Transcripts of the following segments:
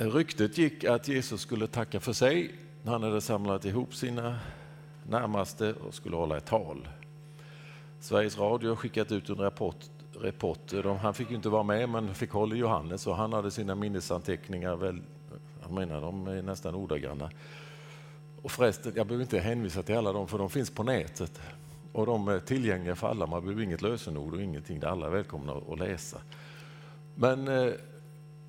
Ryktet gick att Jesus skulle tacka för sig. Han hade samlat ihop sina närmaste och skulle hålla ett tal. Sveriges Radio har skickat ut en rapport. rapport. han fick inte vara med, men fick hålla i Johannes och han hade sina minnesanteckningar. Väl, jag menar, de är nästan ordagranna. Och förresten, jag behöver inte hänvisa till alla dem, för de finns på nätet. Och de är tillgängliga för alla. Man behöver inget lösenord och ingenting. Alla är välkomna att läsa. Men eh,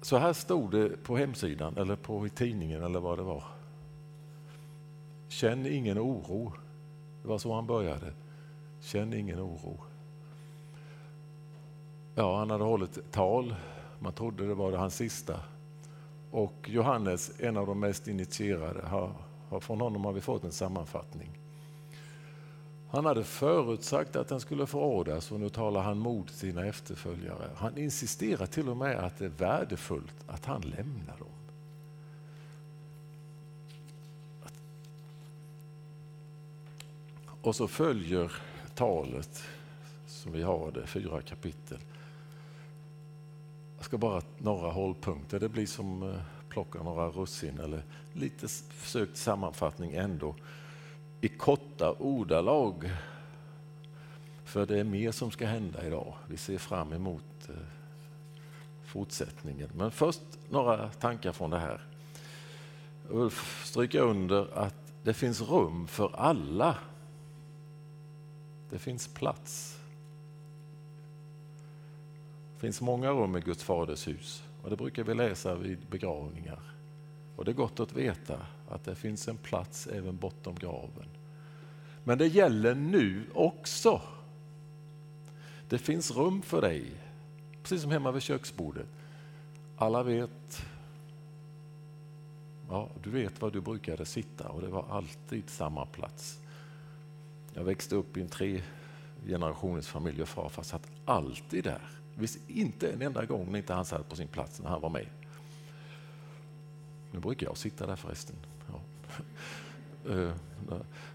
så här stod det på hemsidan eller på i tidningen eller vad det var. Känn ingen oro. Det var så han började. Känn ingen oro. Ja, han hade hållit ett tal. Man trodde det var hans sista. Och Johannes, en av de mest initierade, har, har, från honom har vi fått en sammanfattning. Han hade förutsagt att den skulle förrådas och nu talar han mot sina efterföljare. Han insisterar till och med att det är värdefullt att han lämnar dem. Och så följer talet som vi har det, fyra kapitel. Jag ska bara några hållpunkter. Det blir som eh, plocka några russin eller lite försökt sammanfattning ändå i korta ordalag. För det är mer som ska hända idag. Vi ser fram emot eh, fortsättningen. Men först några tankar från det här. Ulf stryker under att det finns rum för alla. Det finns plats. Det finns många rum i Guds faders hus och det brukar vi läsa vid begravningar. Och det är gott att veta att det finns en plats även bortom graven. Men det gäller nu också. Det finns rum för dig, precis som hemma vid köksbordet. Alla vet, ja, du vet var du brukade sitta och det var alltid samma plats. Jag växte upp i en tre generationers familj och farfar satt alltid där. Det finns inte en enda gång när inte han satt på sin plats när han var med. Nu brukar jag sitta där förresten. Ja. Uh,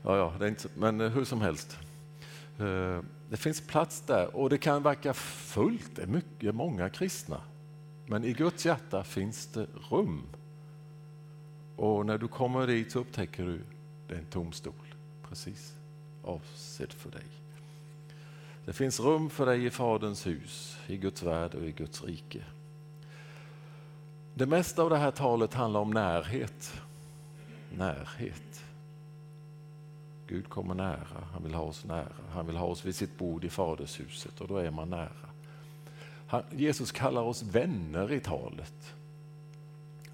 ja, ja, det är inte, men eh, hur som helst. Uh, det finns plats där och det kan verka fullt, det är mycket, många kristna. Men i Guds hjärta finns det rum. Och när du kommer dit så upptäcker du det är en tom stol, precis avsedd för dig. Det finns rum för dig i Faderns hus, i Guds värld och i Guds rike. Det mesta av det här talet handlar om närhet. Närhet. Gud kommer nära, han vill ha oss nära. Han vill ha oss vid sitt bord i Fadershuset och då är man nära. Han, Jesus kallar oss vänner i talet.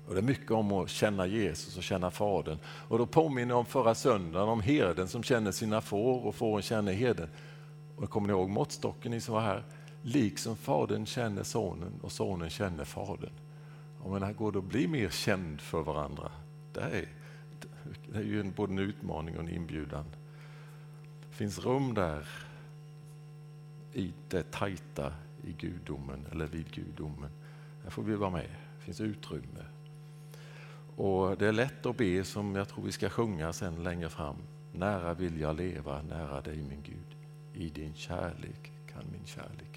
Och det är mycket om att känna Jesus och känna Fadern. Och då påminner jag om förra söndagen om herden som känner sina får och fåren känner herden. Och kommer ni ihåg måttstocken ni som var här? Liksom Fadern känner Sonen och Sonen känner Fadern. Och menar, går det att bli mer känd för varandra? Det är, det är ju en, både en utmaning och en inbjudan. Det finns rum där i det tajta i gudomen eller vid gudomen. Där får vi vara med. Det finns utrymme. Och Det är lätt att be som jag tror vi ska sjunga sen längre fram. Nära vill jag leva, nära dig min Gud. I din kärlek kan min kärlek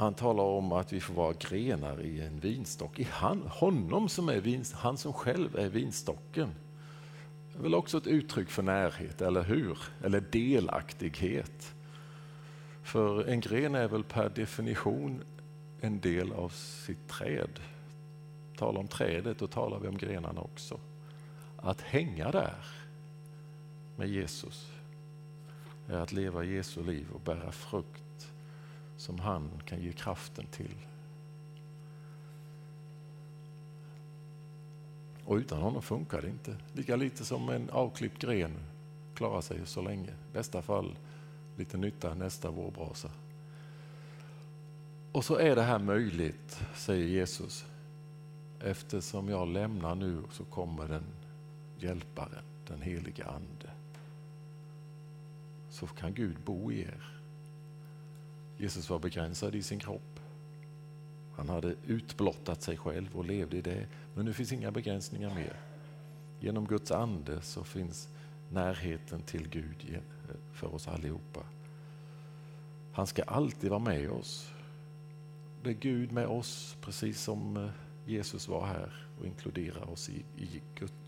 Han talar om att vi får vara grenar i en vinstock. I han, honom som är vin, han som själv är vinstocken. Det är väl också ett uttryck för närhet, eller hur? Eller delaktighet. För en gren är väl per definition en del av sitt träd. Tala om trädet, då talar vi om grenarna också. Att hänga där med Jesus är att leva Jesu liv och bära frukt som han kan ge kraften till. Och utan honom funkar det inte. Lika lite som en avklippt gren klarar sig så länge. I bästa fall lite nytta nästa vårbrasa. Och så är det här möjligt, säger Jesus. Eftersom jag lämnar nu så kommer den hjälparen, den helige Ande. Så kan Gud bo i er. Jesus var begränsad i sin kropp. Han hade utblottat sig själv och levde i det. Men nu finns inga begränsningar mer. Genom Guds ande så finns närheten till Gud för oss allihopa. Han ska alltid vara med oss. Det är Gud med oss, precis som eh, Jesus var här och inkluderar oss i, i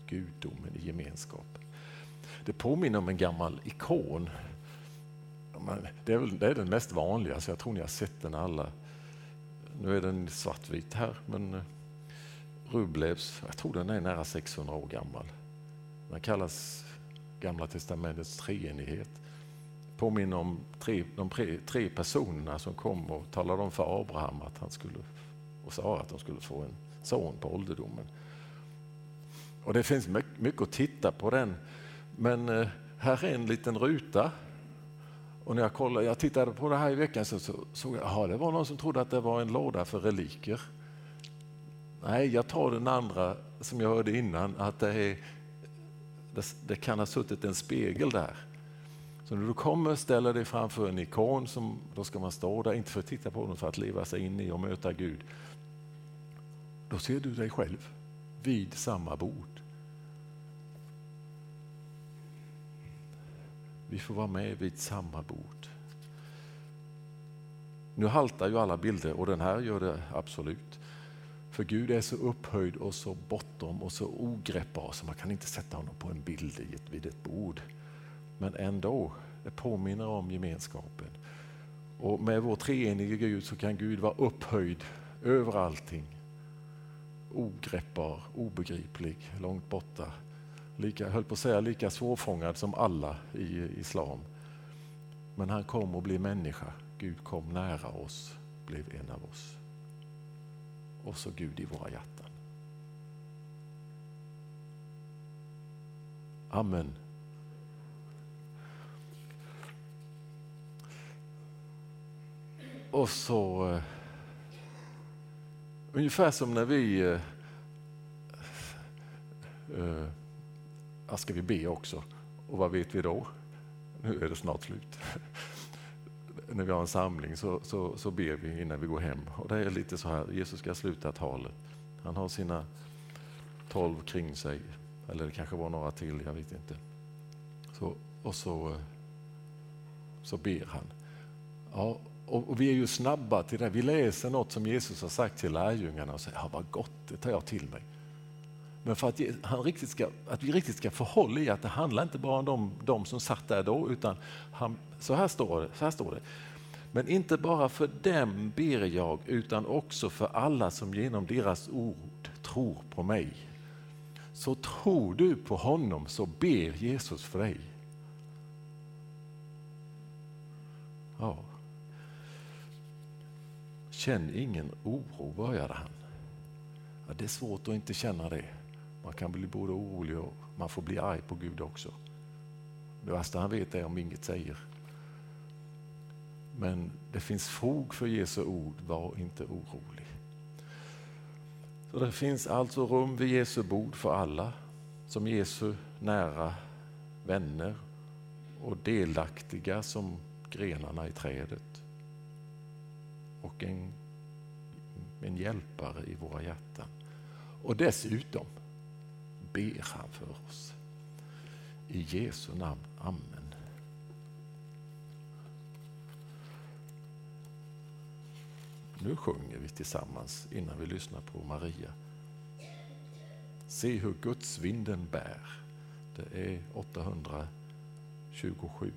gudomen, i gemenskapen. Det påminner om en gammal ikon. Det är, väl, det är den mest vanliga, så jag tror ni har sett den alla. Nu är den svartvit här, men eh, Rublevs, jag tror den är nära 600 år gammal. Den kallas Gamla testamentets treenighet. Påminner om tre, de tre, tre personerna som kom och talade om för Abraham att han skulle, och sa att de skulle få en son på ålderdomen. Och det finns mycket att titta på den. Men eh, här är en liten ruta. Och när jag, kollade, jag tittade på det här i veckan så såg jag att det var någon som trodde att det var en låda för reliker. Nej, jag tar den andra som jag hörde innan, att det, är, det, det kan ha suttit en spegel där. Så när du kommer och ställer dig framför en ikon, som, då ska man stå där, inte för att titta på den, för att leva sig in i och möta Gud. Då ser du dig själv vid samma bord. Vi får vara med vid samma bord. Nu haltar ju alla bilder och den här gör det absolut. För Gud är så upphöjd och så bortom och så ogreppbar så man kan inte sätta honom på en bild vid ett bord. Men ändå, det påminner om gemenskapen. Och med vår treenige Gud så kan Gud vara upphöjd över allting. Ogreppbar, obegriplig, långt borta. Lika, höll på att säga lika svårfångad som alla i islam. Men han kom och blev människa. Gud kom nära oss, blev en av oss och så Gud i våra hjärtan. Amen. Och så uh, ungefär som när vi uh, uh, ska vi be också. Och vad vet vi då? Nu är det snart slut. när vi har en samling så, så, så ber vi innan vi går hem. Och det är lite så här, Jesus ska sluta talet. Han har sina tolv kring sig, eller det kanske var några till, jag vet inte. Så, och så, så ber han. Ja, och, och, vi är ju snabba till det. Vi läser något som Jesus har sagt till lärjungarna och säger, ja vad gott, det tar jag till mig. Men för att, han riktigt ska, att vi riktigt ska få håll i att det handlar inte bara om de, de som satt där då, utan han, så, här står det, så här står det. Men inte bara för dem ber jag, utan också för alla som genom deras ord tror på mig. Så tror du på honom så ber Jesus för dig. Ja. Känn ingen oro, började han. Ja, det är svårt att inte känna det. Man kan bli både orolig och man får bli arg på Gud också. Det värsta han vet är om inget säger. Men det finns fog för Jesu ord, var inte orolig. Så det finns alltså rum vid Jesu bord för alla, som Jesu nära vänner och delaktiga som grenarna i trädet. Och en, en hjälpare i våra hjärtan. Och dessutom ber han för oss. I Jesu namn. Amen. Nu sjunger vi tillsammans innan vi lyssnar på Maria. Se hur Guds vinden bär. Det är 827.